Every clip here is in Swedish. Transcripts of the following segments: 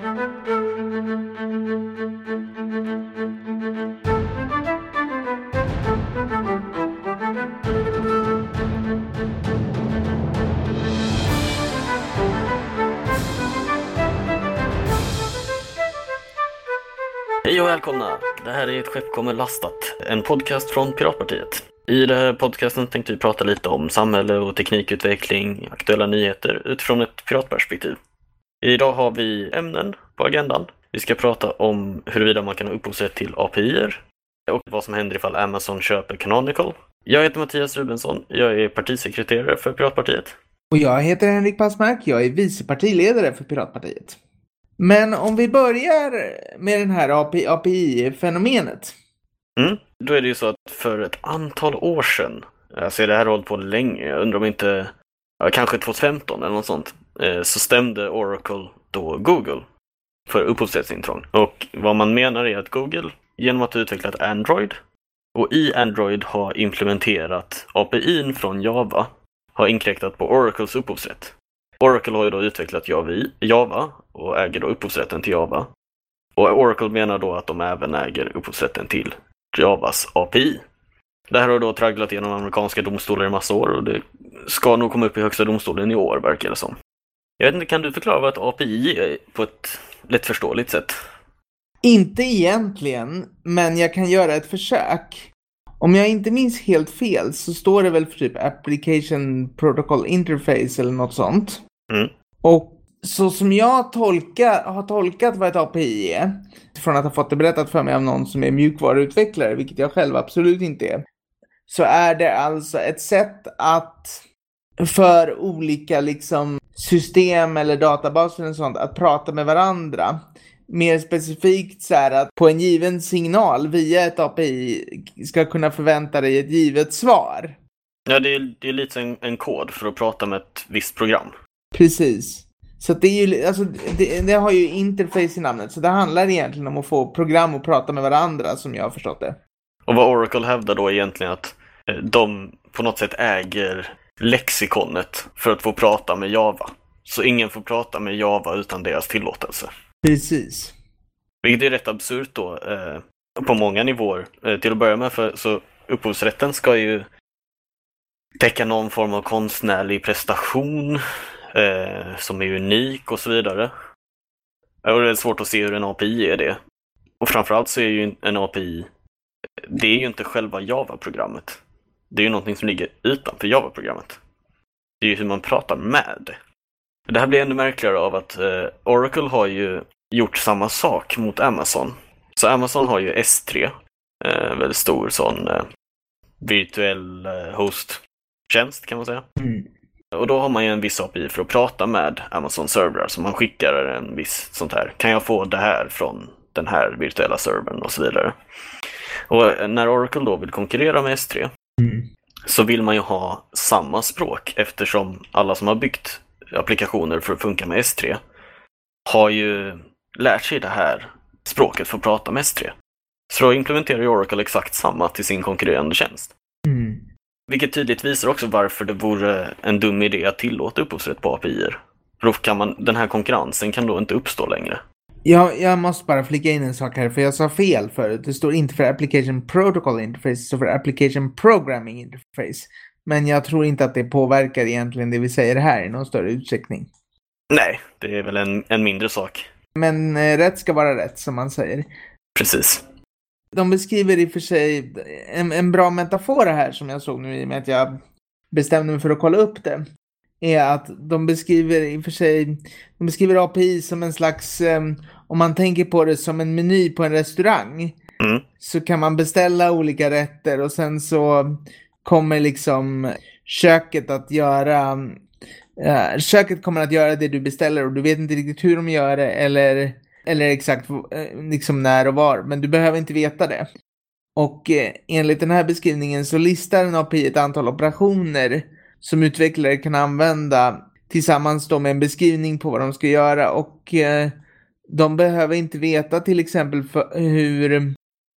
Hej och välkomna! Det här är Ett skepp kommer lastat, en podcast från Piratpartiet. I den här podcasten tänkte vi prata lite om samhälle och teknikutveckling, aktuella nyheter utifrån ett piratperspektiv. Idag har vi ämnen på agendan. Vi ska prata om huruvida man kan ha upphovsrätt till API-er och vad som händer ifall Amazon köper Canonical. Jag heter Mattias Rubensson, jag är partisekreterare för Piratpartiet. Och jag heter Henrik Passmark, jag är vice partiledare för Piratpartiet. Men om vi börjar med den här API-fenomenet. Mm. Då är det ju så att för ett antal år sedan, alltså det här har hållit på länge, jag undrar om inte, kanske 2015 eller något sånt, Eh, så stämde Oracle då Google för upphovsrättsintrång. Och vad man menar är att Google, genom att ha utvecklat Android och i Android har implementerat API från Java, har inkräktat på Oracles upphovsrätt. Oracle har ju då utvecklat Java och äger då upphovsrätten till Java. Och Oracle menar då att de även äger upphovsrätten till Javas API. Det här har då tragglat genom amerikanska domstolar i massa år och det ska nog komma upp i högsta domstolen i år verkar det som. Jag vet inte, kan du förklara vad ett API är på ett lättförståeligt sätt? Inte egentligen, men jag kan göra ett försök. Om jag inte minns helt fel så står det väl för typ Application Protocol Interface eller något sånt. Mm. Och så som jag tolka, har tolkat vad ett API är, från att ha fått det berättat för mig av någon som är mjukvaruutvecklare, vilket jag själv absolut inte är, så är det alltså ett sätt att för olika liksom system eller databaser och sånt att prata med varandra. Mer specifikt så här att på en given signal via ett API ska kunna förvänta dig ett givet svar. Ja, det är, det är lite en, en kod för att prata med ett visst program. Precis. Så det är ju, alltså, det, det, har ju interface i namnet, så det handlar egentligen om att få program att prata med varandra som jag har förstått det. Och vad Oracle hävdar då egentligen att eh, de på något sätt äger lexikonet för att få prata med Java. Så ingen får prata med Java utan deras tillåtelse. Precis. Vilket är rätt absurt då eh, på många nivåer. Eh, till att börja med för så upphovsrätten ska ju täcka någon form av konstnärlig prestation eh, som är unik och så vidare. Och det är svårt att se hur en API är det. Och framförallt så är ju en API, det är ju inte själva Java-programmet. Det är ju någonting som ligger utanför Java-programmet. Det är ju hur man pratar med det. Här blir ännu märkligare av att eh, Oracle har ju gjort samma sak mot Amazon. Så Amazon har ju S3, eh, väldigt stor sån eh, virtuell eh, host-tjänst kan man säga. Mm. Och då har man ju en viss API för att prata med Amazon servrar, så man skickar en viss sånt här. Kan jag få det här från den här virtuella servern och så vidare. Och när Oracle då vill konkurrera med S3 mm. så vill man ju ha samma språk eftersom alla som har byggt applikationer för att funka med S3 har ju lärt sig det här språket för att prata med S3. Så då implementerar Oracle exakt samma till sin konkurrerande tjänst. Mm. Vilket tydligt visar också varför det vore en dum idé att tillåta upphovsrätt på API-er. Då kan man, den här konkurrensen kan då inte uppstå längre. Ja, jag måste bara flika in en sak här, för jag sa fel förut. Det står inte för Application Protocol Interface, det står för Application Programming Interface. Men jag tror inte att det påverkar egentligen det vi säger här i någon större utsträckning. Nej, det är väl en, en mindre sak. Men eh, rätt ska vara rätt, som man säger. Precis. De beskriver i och för sig en, en bra metafor här som jag såg nu i och med att jag bestämde mig för att kolla upp det. Är att de beskriver i och för sig, de beskriver API som en slags, um, om man tänker på det som en meny på en restaurang. Mm. Så kan man beställa olika rätter och sen så kommer liksom köket att göra uh, köket kommer att göra det du beställer och du vet inte riktigt hur de gör det eller eller exakt eh, liksom när och var, men du behöver inte veta det. Och eh, enligt den här beskrivningen så listar en API ett antal operationer som utvecklare kan använda tillsammans då med en beskrivning på vad de ska göra och eh, de behöver inte veta till exempel hur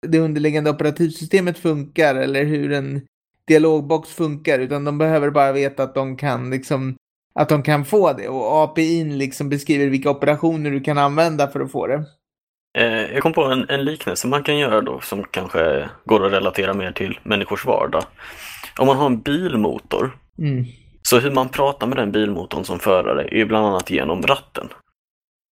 det underliggande operativsystemet funkar eller hur en dialogbox funkar utan de behöver bara veta att de kan liksom att de kan få det och API liksom beskriver vilka operationer du kan använda för att få det. Eh, jag kom på en, en liknelse man kan göra då som kanske går att relatera mer till människors vardag. Om man har en bilmotor, Mm. så hur man pratar med den bilmotorn som förare är ju bland annat genom ratten.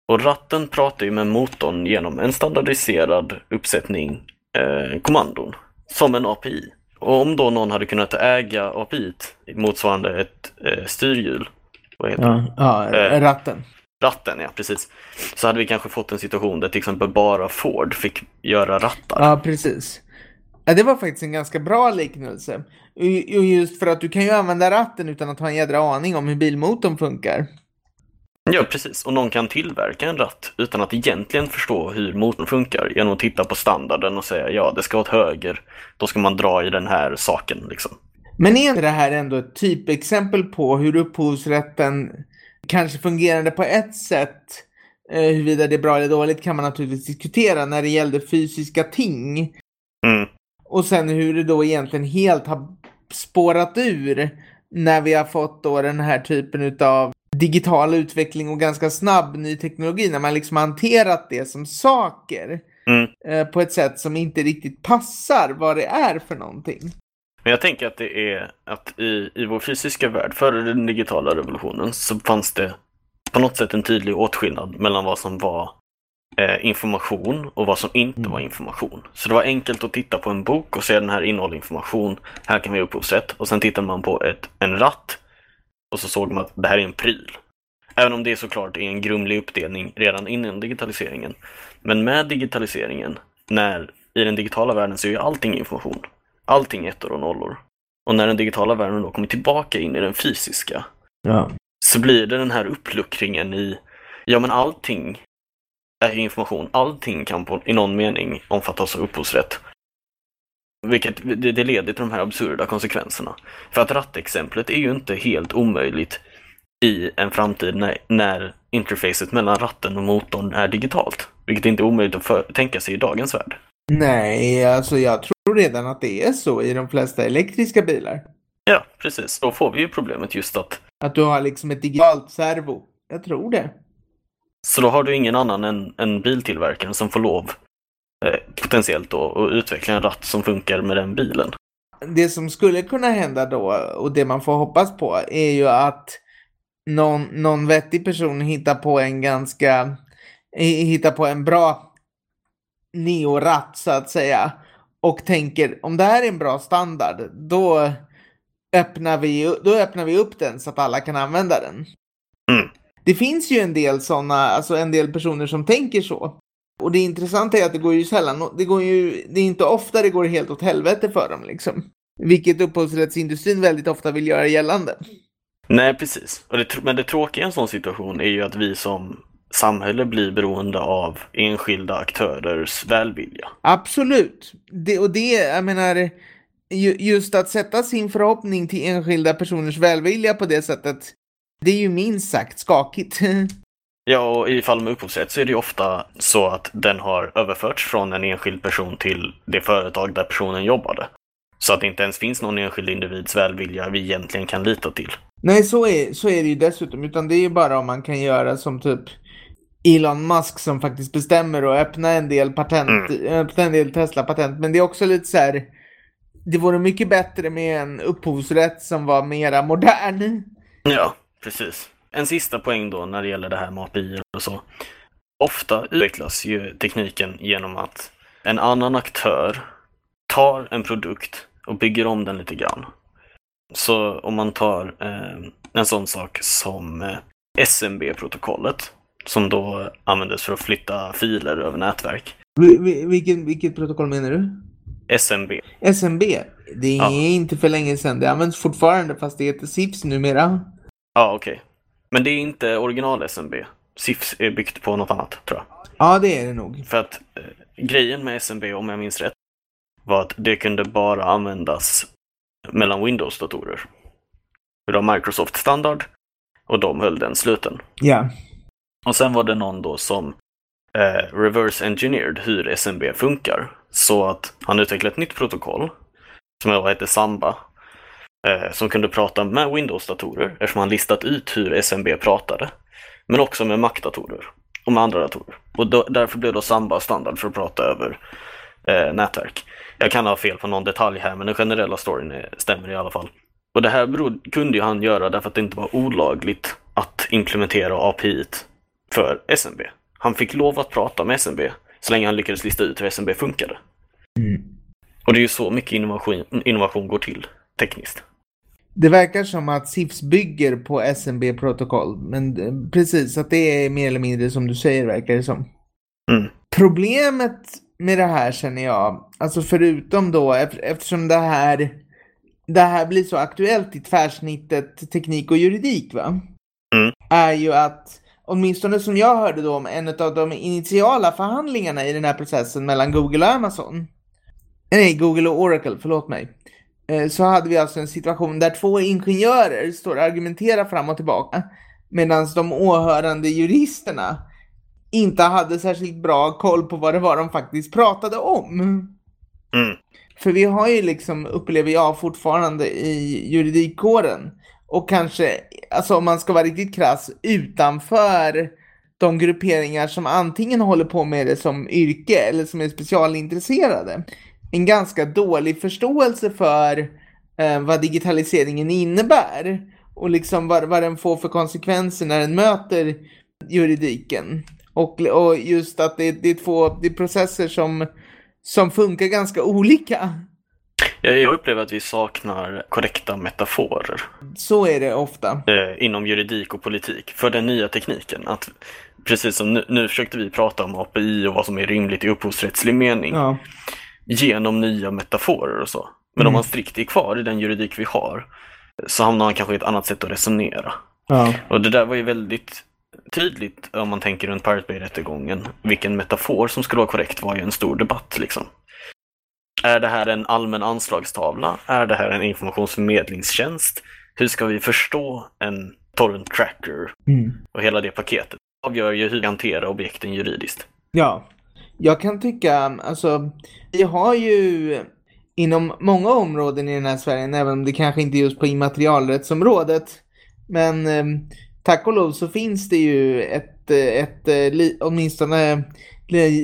Och ratten pratar ju med motorn genom en standardiserad uppsättning eh, kommandon, som en API. Och om då någon hade kunnat äga API motsvarande ett eh, styrhjul, vad heter? Ja, ja Eh. ratten. Ratten, ja precis. Så hade vi kanske fått en situation där till exempel bara Ford fick göra rattar. Ja, precis. Ja, det var faktiskt en ganska bra liknelse. Och just för att du kan ju använda ratten utan att ha en jädra aning om hur bilmotorn funkar. Ja, precis. Och någon kan tillverka en ratt utan att egentligen förstå hur motorn funkar genom att titta på standarden och säga ja, det ska åt höger, då ska man dra i den här saken liksom. Men är inte det här ändå ett typexempel på hur upphovsrätten kanske fungerade på ett sätt? Eh, huruvida det är bra eller dåligt kan man naturligtvis diskutera när det gällde fysiska ting. Mm. Och sen hur det då egentligen helt har spårat ur när vi har fått då den här typen av digital utveckling och ganska snabb ny teknologi. När man liksom hanterat det som saker Mm. eh, på ett sätt som inte riktigt passar vad det är för någonting. Men jag tänker att det är att i, i vår fysiska värld, före den digitala revolutionen, så fanns det på något sätt en tydlig åtskillnad mellan vad som var eh, information och vad som inte var information. Så det var enkelt att titta på en bok och se den här innehåller information, här kan vi ha upphovsrätt. Och sen tittar man på ett, en ratt och så såg man att det här är en pryl. Även om det såklart är en grumlig uppdelning redan innan digitaliseringen. Men med digitaliseringen, när i den digitala världen så är ju allting information. Allting ettor och nollor. Och när den digitala världen då kommer tillbaka in i den fysiska Ja. så blir det den här uppluckringen i, ja men allting är information. Allting kan på, i någon mening omfattas av upphovsrätt. Vilket det, det leder till de här absurda konsekvenserna. För att rattexemplet är ju inte helt omöjligt i en framtid när, när interfacet mellan ratten och motorn är digitalt. Vilket inte är omöjligt att för, tänka sig i dagens värld. Nej, alltså jag tror redan att det är så i de flesta elektriska bilar. Ja, precis. Då får vi ju problemet just att Att du har liksom ett digitalt servo. Jag tror det. Så då har du ingen annan än, än biltillverkaren som får lov eh, potentiellt då att utveckla en ratt som funkar med den bilen. Det som skulle kunna hända då och det man får hoppas på är ju att någon, någon vettig person hittar på en ganska, hittar på en bra neoratt så att säga. Och tänker om det här är en bra standard då öppnar vi, då öppnar vi upp den så att alla kan använda den. Mm. Det finns ju en del sådana, alltså en del personer som tänker så. Och det intressanta är att det går ju sällan, det går ju, det är inte ofta det går helt åt helvete för dem liksom. Vilket upphovsrättsindustrin väldigt ofta vill göra gällande. Nej, precis. Det, men det tråkiga i en sån situation är ju att vi som samhälle blir beroende av enskilda aktörers välvilja. Absolut. Det, och det, jag menar, ju, just att sätta sin förhoppning till enskilda personers välvilja på det sättet, det är ju minst sagt skakigt. Ja, och i fall med upphovsrätt så är det ju ofta så att den har överförts från en enskild person till det företag där personen jobbade. Så att det inte ens finns någon enskild individs välvilja vi egentligen kan lita till. Nej, så är, så är det ju dessutom, utan det är ju bara om man kan göra som typ Elon Musk som faktiskt bestämmer och öppna en del patent, öppna en del Tesla-patent. Men det är också lite så här, det vore mycket bättre med en upphovsrätt som var mera modern. Ja, precis. En sista poäng då när det gäller det här med API och så. Ofta utvecklas ju tekniken genom att en annan aktör tar en produkt och bygger om den lite grann. Så om man tar eh, en sån sak som eh, SMB-protokollet som då användes för att flytta filer över nätverk. Vi- vi- Vilken, vilket protokoll menar du? SMB. SMB? Det är Ja. inte för länge sedan. Det används fortfarande fast det heter SIFS numera. Ja, okej. Men det är inte original SMB. SIFS är byggt på något annat, tror jag. Ja, det är det nog. För att eh, grejen med SMB, om jag minns rätt, var att det kunde bara användas mellan Windows-datorer. För det var Microsoft standard och de höll den sluten. Ja. Och sen var det någon då som eh, reverse engineered hur SMB funkar. Så att han utvecklade ett nytt protokoll som då hette Samba. Eh, som kunde prata med Windows-datorer eftersom han listat ut hur SMB pratade. Men också med Mac-datorer och med andra datorer. Och då, därför blev då Samba standard för att prata över eh, nätverk. Jag kan ha fel på någon detalj här men den generella storyn är, stämmer i alla fall. Och det här berod, kunde ju han göra därför att det inte var olagligt att implementera API för SMB. Han fick lov att prata med SMB så länge han lyckades lista ut hur SMB funkade. Mm. Och det är ju så mycket innovation, innovation går till tekniskt. Det verkar som att SIFS bygger på SMB-protokoll, men eh, precis att det är mer eller mindre som du säger verkar det som. Mm. Problemet med det här känner jag, alltså förutom då eftersom det här, det här blir så aktuellt i tvärsnittet teknik och juridik va? Mm. Är ju att åtminstone som jag hörde då om en av de initiala förhandlingarna i den här processen mellan Google och Amazon. Nej, Google och Oracle, förlåt mig. Eh, så hade vi alltså en situation där två ingenjörer står och argumenterar fram och tillbaka. Medan de åhörande juristerna inte hade särskilt bra koll på vad det var de faktiskt pratade om. Mm. För vi har ju liksom, upplever jag fortfarande i juridikkåren och kanske, alltså om man ska vara riktigt krass, utanför de grupperingar som antingen håller på med det som yrke eller som är specialintresserade. En ganska dålig förståelse för eh, vad digitaliseringen innebär och liksom vad, vad den får för konsekvenser när den möter juridiken. Och, och just att det, det, är två det är processer som, som funkar ganska olika. Jag upplever att vi saknar korrekta metaforer. Så är det ofta. Eh, inom juridik och politik för den nya tekniken. Att, precis som nu, nu försökte vi prata om API och vad som är rimligt i upphovsrättslig mening. Ja. Genom nya metaforer och så. Men Mm. om man strikt är kvar i den juridik vi har så hamnar man kanske i ett annat sätt att resonera. Ja. Och det där var ju väldigt tydligt om man tänker runt Pirate Bay-rättegången. Vilken metafor som skulle vara korrekt var ju en stor debatt liksom. Är det här en allmän anslagstavla? Är det här en informationsförmedlingstjänst? Hur ska vi förstå en torrent tracker Mm. och hela det paketet? avgör ju hur vi hanterar objekten juridiskt. Ja, jag kan tycka, alltså, vi har ju inom många områden i den här Sverige, även om det kanske inte är just på immaterialrättsområdet, men eh, tack och lov så finns det ju ett, eh, ett eh, li, åtminstone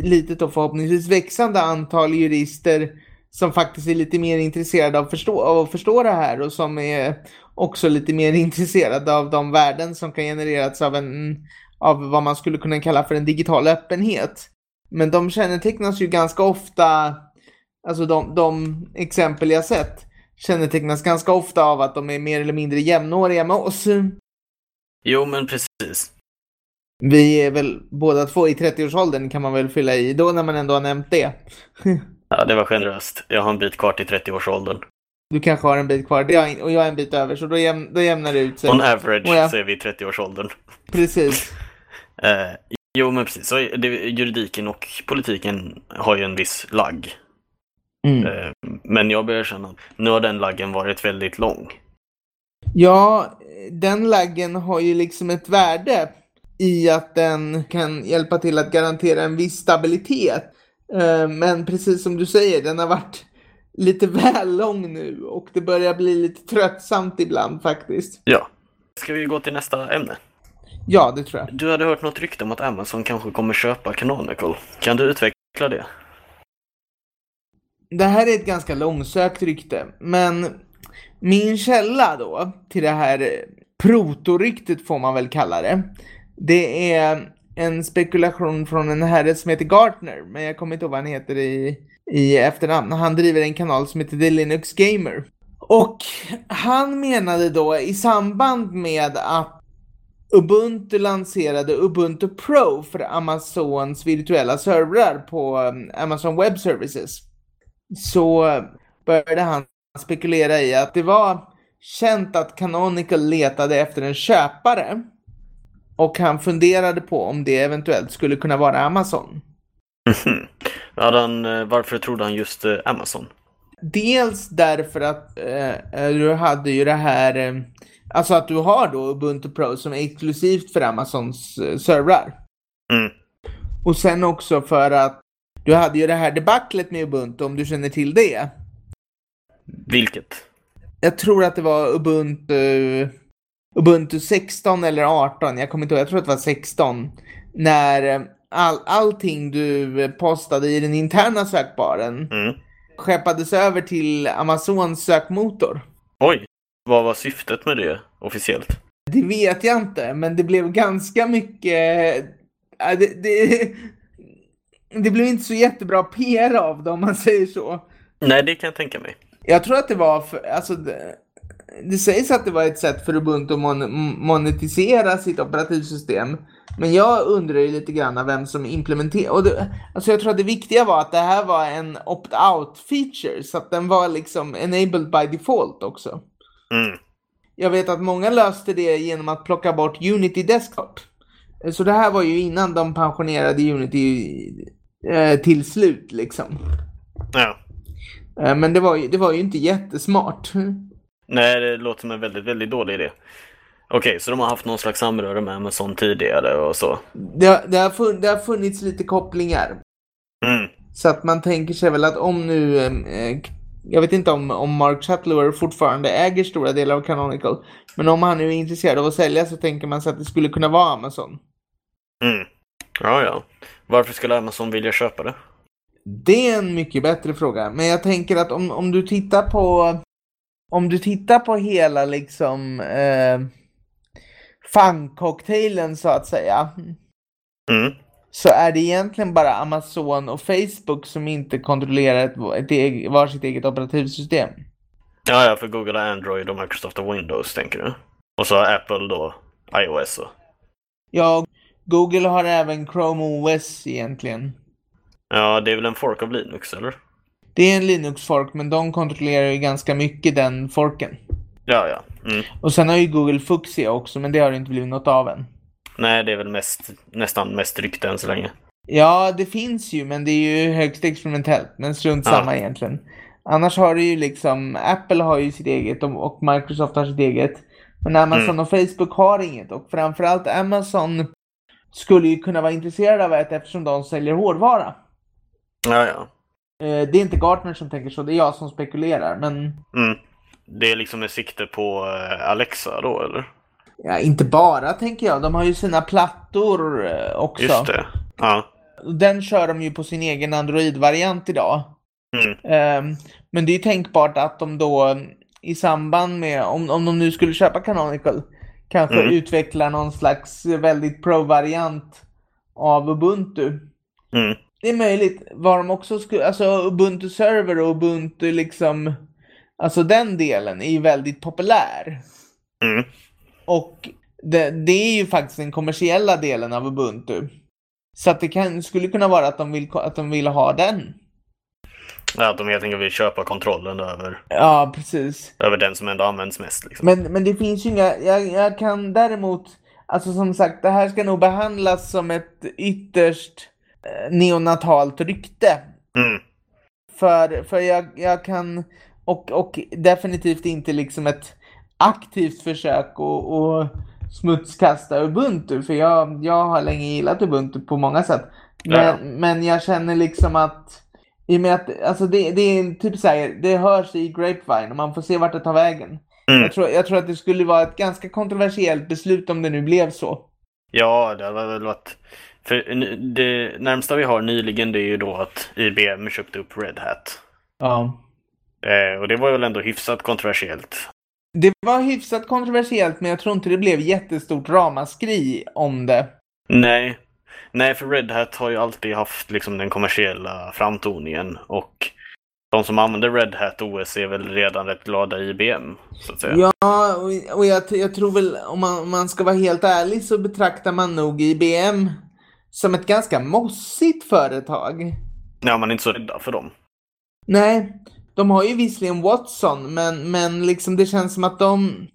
litet och förhoppningsvis växande antal jurister som faktiskt är lite mer intresserade av, förstå, av att förstå det här och som är också lite mer intresserade av de värden som kan genereras av en av vad man skulle kunna kalla för en digital öppenhet. Men de kännetecknas ju ganska ofta, alltså de, de exempel jag sett, kännetecknas ganska ofta av att de är mer eller mindre jämnåriga med oss. Jo, men precis. Vi är väl båda två i 30-årsåldern kan man väl fylla i då när man ändå har nämnt det. Ja, det var generöst. Jag har en bit kvar till 30-årsåldern. Du kanske har en bit kvar och jag är en bit över så då, jäm, då jämnar det ut sig. On average ja. så är vi i 30-årsåldern. Precis. Eh, jo, men precis. Så det, juridiken och politiken har ju en viss lagg. Mm. Eh, men jag börjar känna att nu har den laggen varit väldigt lång. Ja, den laggen har ju liksom ett värde i att den kan hjälpa till att garantera en viss stabilitet. Eh, Men precis som du säger, den har varit lite väl lång nu och det börjar bli lite tröttsamt ibland faktiskt. Ja. Ska vi gå till nästa ämne? Ja, det tror jag. Du hade hört något rykte om att Amazon kanske kommer köpa Canonical. Kan du utveckla det? Det här är ett ganska långsökt rykte, men min källa då till det här protoryktet får man väl kalla det. Det är en spekulation från en herre som heter Gartner, men jag kommer inte ihåg vad han heter i, i efternamn. Han driver en kanal som heter The Linux Gamer. Och han menade då i samband med att Ubuntu lanserade Ubuntu Pro för Amazons virtuella servrar på um, Amazon Web Services så började han spekulera i att det var känt att Canonical letade efter en köpare och han funderade på om det eventuellt skulle kunna vara Amazon. Eh, varför trodde han just eh, Amazon? Dels därför att eh, eh, du hade ju det här, eh, alltså att du har då Ubuntu Pro som är exklusivt för Amazons eh, servrar. Mm. Och sen också för att du hade ju det här debaclet med Ubuntu om du känner till det. Vilket? jag tror att det var Ubuntu, Ubuntu 16 eller 18, jag kommer inte ihåg, jag tror att det var 16. När eh, all, allting du postade i den interna sökbaren Mm. skeppades över till Amazons sökmotor. Oj, vad var syftet med det officiellt? Det vet jag inte, men det blev ganska mycket... ja, Det, det, det blev inte så jättebra PR av det om man säger så. Nej, det kan jag tänka mig. Jag tror att det var för, alltså det, det sägs att det var ett sätt för Ubuntu att mon, monetisera sitt operativsystem. Men jag undrar ju lite grann vem som implementerade, alltså jag tror att det viktiga var att det här var en opt-out feature, så att den var liksom enabled by default också. Mm. Jag vet att många löste det genom att plocka bort Unity Desktop. Så det här var ju innan de pensionerade Unity eh, till slut liksom. Ja. Eh, men det var, ju, det var ju inte jättesmart. Nej, det låter som en väldigt, väldigt dålig idé. Okej, så de har haft någon slags samröre med Amazon tidigare och så. Det, har- det, har fun, det har funnits lite kopplingar. Mm. Så att man tänker sig väl att om nu, eh, jag vet inte om, om Mark Shuttler fortfarande äger stora delar av Canonical, men om han nu är intresserad av att sälja så tänker man sig att det skulle kunna vara Amazon. Mm. Ja, ja. Varför skulle Amazon vilja köpa det? Det är en mycket bättre fråga, men jag tänker att om, om du tittar på om du tittar på hela liksom eh, fan-cocktailen så att säga, Mm. Så är det egentligen bara Amazon och Facebook som inte kontrollerar ett, ett eg- var sitt eget operativsystem. Ja, ja, för Google har Android och Microsoft har Windows, tänker du? Och så har Apple då iOS och... Ja, Google har även Chrome OS egentligen. Ja, det är väl en fork av Linux, eller? Det är en Linux-fork, men de kontrollerar ju ganska mycket den forken. Ja, ja. Mm. Och sen har ju Google Fuchsia också, men det har inte blivit något av än. Nej, det är väl mest, nästan mest rykte än så länge. Ja, det finns ju, men det är ju högst experimentellt. Men strunt Ja. samma egentligen. Annars har du ju liksom, Apple har ju sitt eget och och Microsoft har sitt eget. Men Amazon Mm. och Facebook har inget. Och framförallt Amazon skulle ju kunna vara intresserade av det eftersom de säljer hårdvara. Ja, ja. Eh, Det är inte Gartner som tänker så, det är jag som spekulerar. Men Mm. Det är liksom med sikte på eh, Alexa då, eller? Ja, inte bara tänker jag. De har ju sina plattor eh, också. Just det. Ja. Den kör de ju på sin egen Android-variant idag. Mm. Ehm, men det är ju tänkbart att de då i samband med, om, om de nu skulle köpa Canonical, kanske Mm. utvecklar någon slags väldigt pro-variant av Ubuntu. Mm. Det är möjligt. Vad de också skulle, alltså Ubuntu Server och Ubuntu liksom, alltså den delen är ju väldigt populär. Mm. Och det, det är ju faktiskt den kommersiella delen av Ubuntu. Så att det kan, skulle kunna vara att de vill, att de vill ha den. Ja, Att de helt enkelt vill köpa kontrollen över, Ja, precis. över den som ändå används mest. Liksom. Men, men det finns ju inga, jag, jag kan däremot, alltså som sagt, det här ska nog behandlas som ett ytterst eh, neonatalt rykte. Mm. För, för jag, jag kan, och, och definitivt inte liksom ett aktivt försök att att smutskasta Ubuntu. För jag, jag har länge gillat Ubuntu på många sätt. Men, Ja. men jag känner liksom att, i och med att, alltså det, det är typ så här, det hörs i Grapevine och man får se vart det tar vägen. Mm. Jag, tror, jag tror att det skulle vara ett ganska kontroversiellt beslut om det nu blev så. Ja, det har väl varit... För det närmsta vi har nyligen det är ju då att IBM köpte upp Red Hat. Ja. Eh, och det var väl ändå hyfsat kontroversiellt. Det var hyfsat kontroversiellt men jag tror inte det blev jättestort ramaskri om det. Nej. Nej, för Red Hat har ju alltid haft liksom den kommersiella framtoningen och de som använder Red Hat OS är väl redan rätt glada i IBM, så att säga. Ja, och, och jag, jag tror väl om man, om man ska vara helt ärlig så betraktar man nog IBM som ett ganska mossigt företag. Ja, man är inte så rädda för dem. Nej, de har ju visserligen Watson, men, men liksom det känns som att de,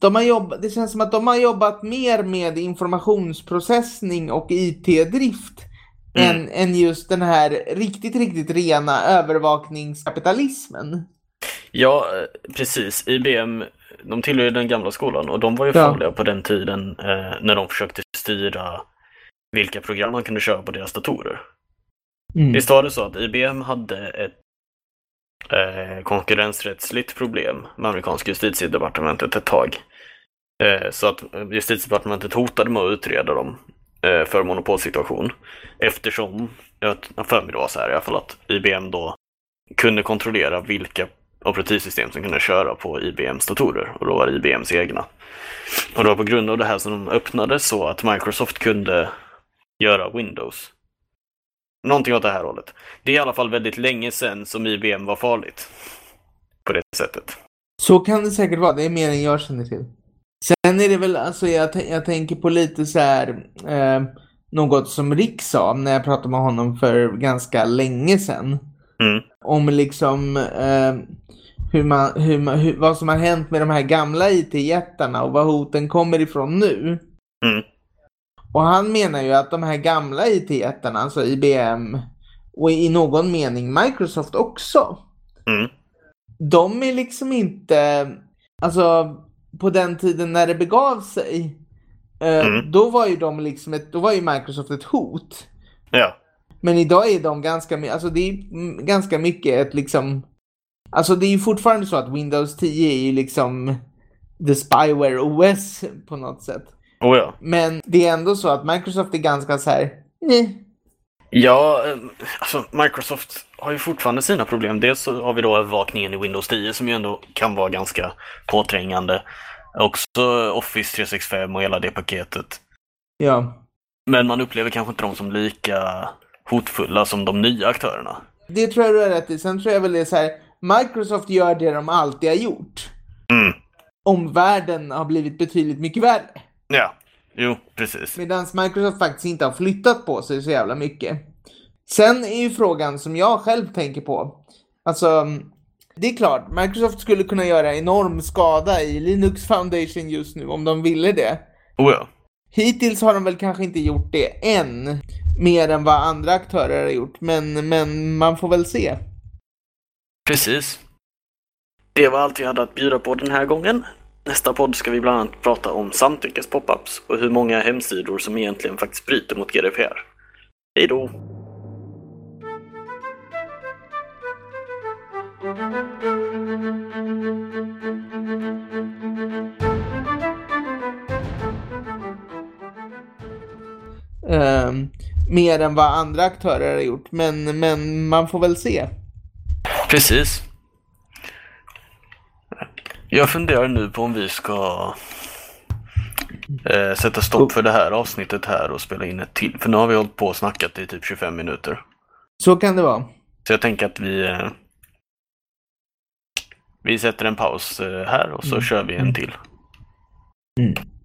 de har jobbat, det känns som att de har jobbat mer med informationsprocessning och IT-drift Mm. än, än just den här riktigt, riktigt rena övervakningskapitalismen. Ja, eh, precis. IBM, de tillhör den gamla skolan och de var ju Ja. farliga på den tiden eh, när de försökte styra vilka program man kunde köra på deras datorer. Mm. Visst var det så att IBM hade ett eh, konkurrensrättsligt problem med amerikanska justitiedepartementet ett tag. Eh, så att justitiedepartementet hotade med att utreda dem eh, för monopolsituation. Eftersom, jag har för mig det var så här i alla fall, att IBM då kunde kontrollera vilka operativsystem som kunde köra på IBMs datorer och då var det IBMs egna. Och det var på grund av det här som de öppnade så att Microsoft kunde göra Windows. Någonting åt det här hållet. Det är i alla fall väldigt länge sedan som IBM var farligt. På det sättet. Så kan det säkert vara. Det är mer än jag känner till. Sen är det väl, alltså jag, jag tänker på lite så här, eh, något som Rick sa när jag pratade med honom för ganska länge sedan. Mm. Om liksom eh, hur man, hur man, hur, vad som har hänt med de här gamla IT-jättarna och var hoten kommer ifrån nu. Mm. Och han menar ju att de här gamla IT-jättarna, alltså IBM och i någon mening Microsoft också. Mm. De är liksom inte, alltså på den tiden när det begav sig, eh, Mm. då var ju de liksom ett, då var ju Microsoft ett hot. Ja. Men idag är de ganska, alltså det är ganska mycket ett liksom, alltså det är ju fortfarande så att Windows 10 är ju liksom the spyware OS på något sätt. Oh ja. Men det är ändå så att Microsoft är ganska så här, nej. Ja, eh, alltså Microsoft har ju fortfarande sina problem. Dels så har vi då övervakningen i Windows 10 som ju ändå kan vara ganska påträngande. Också Office 365 och hela det paketet. Ja. Men man upplever kanske inte dem som lika hotfulla som de nya aktörerna. Det tror jag du har rätt i. Sen tror jag väl det är så här, Microsoft gör det de alltid har gjort. Mm. Omvärlden har blivit betydligt mycket värre. Ja, jo, precis. Medan Microsoft faktiskt inte har flyttat på sig så jävla mycket. Sen är ju frågan som jag själv tänker på. Alltså, det är klart, Microsoft skulle kunna göra enorm skada i Linux Foundation just nu om de ville det. Oh ja. Hittills har de väl kanske inte gjort det än, mer än vad andra aktörer har gjort, men, men man får väl se. Precis. Det var allt vi hade att bjuda på den här gången. Nästa podd ska vi bland annat prata om samtyckes pop-ups och hur många hemsidor som egentligen faktiskt bryter mot GDPR. Hej då! Ehm, mer än vad andra aktörer har gjort, men, men man får väl se. Precis. Jag funderar nu på om vi ska eh, sätta stopp för det här avsnittet här och spela in ett till. För nu har vi hållit på och snackat i typ 25 minuter. Så kan det vara. Så jag tänker att vi eh, vi sätter en paus eh, här och så kör vi en till. Mm.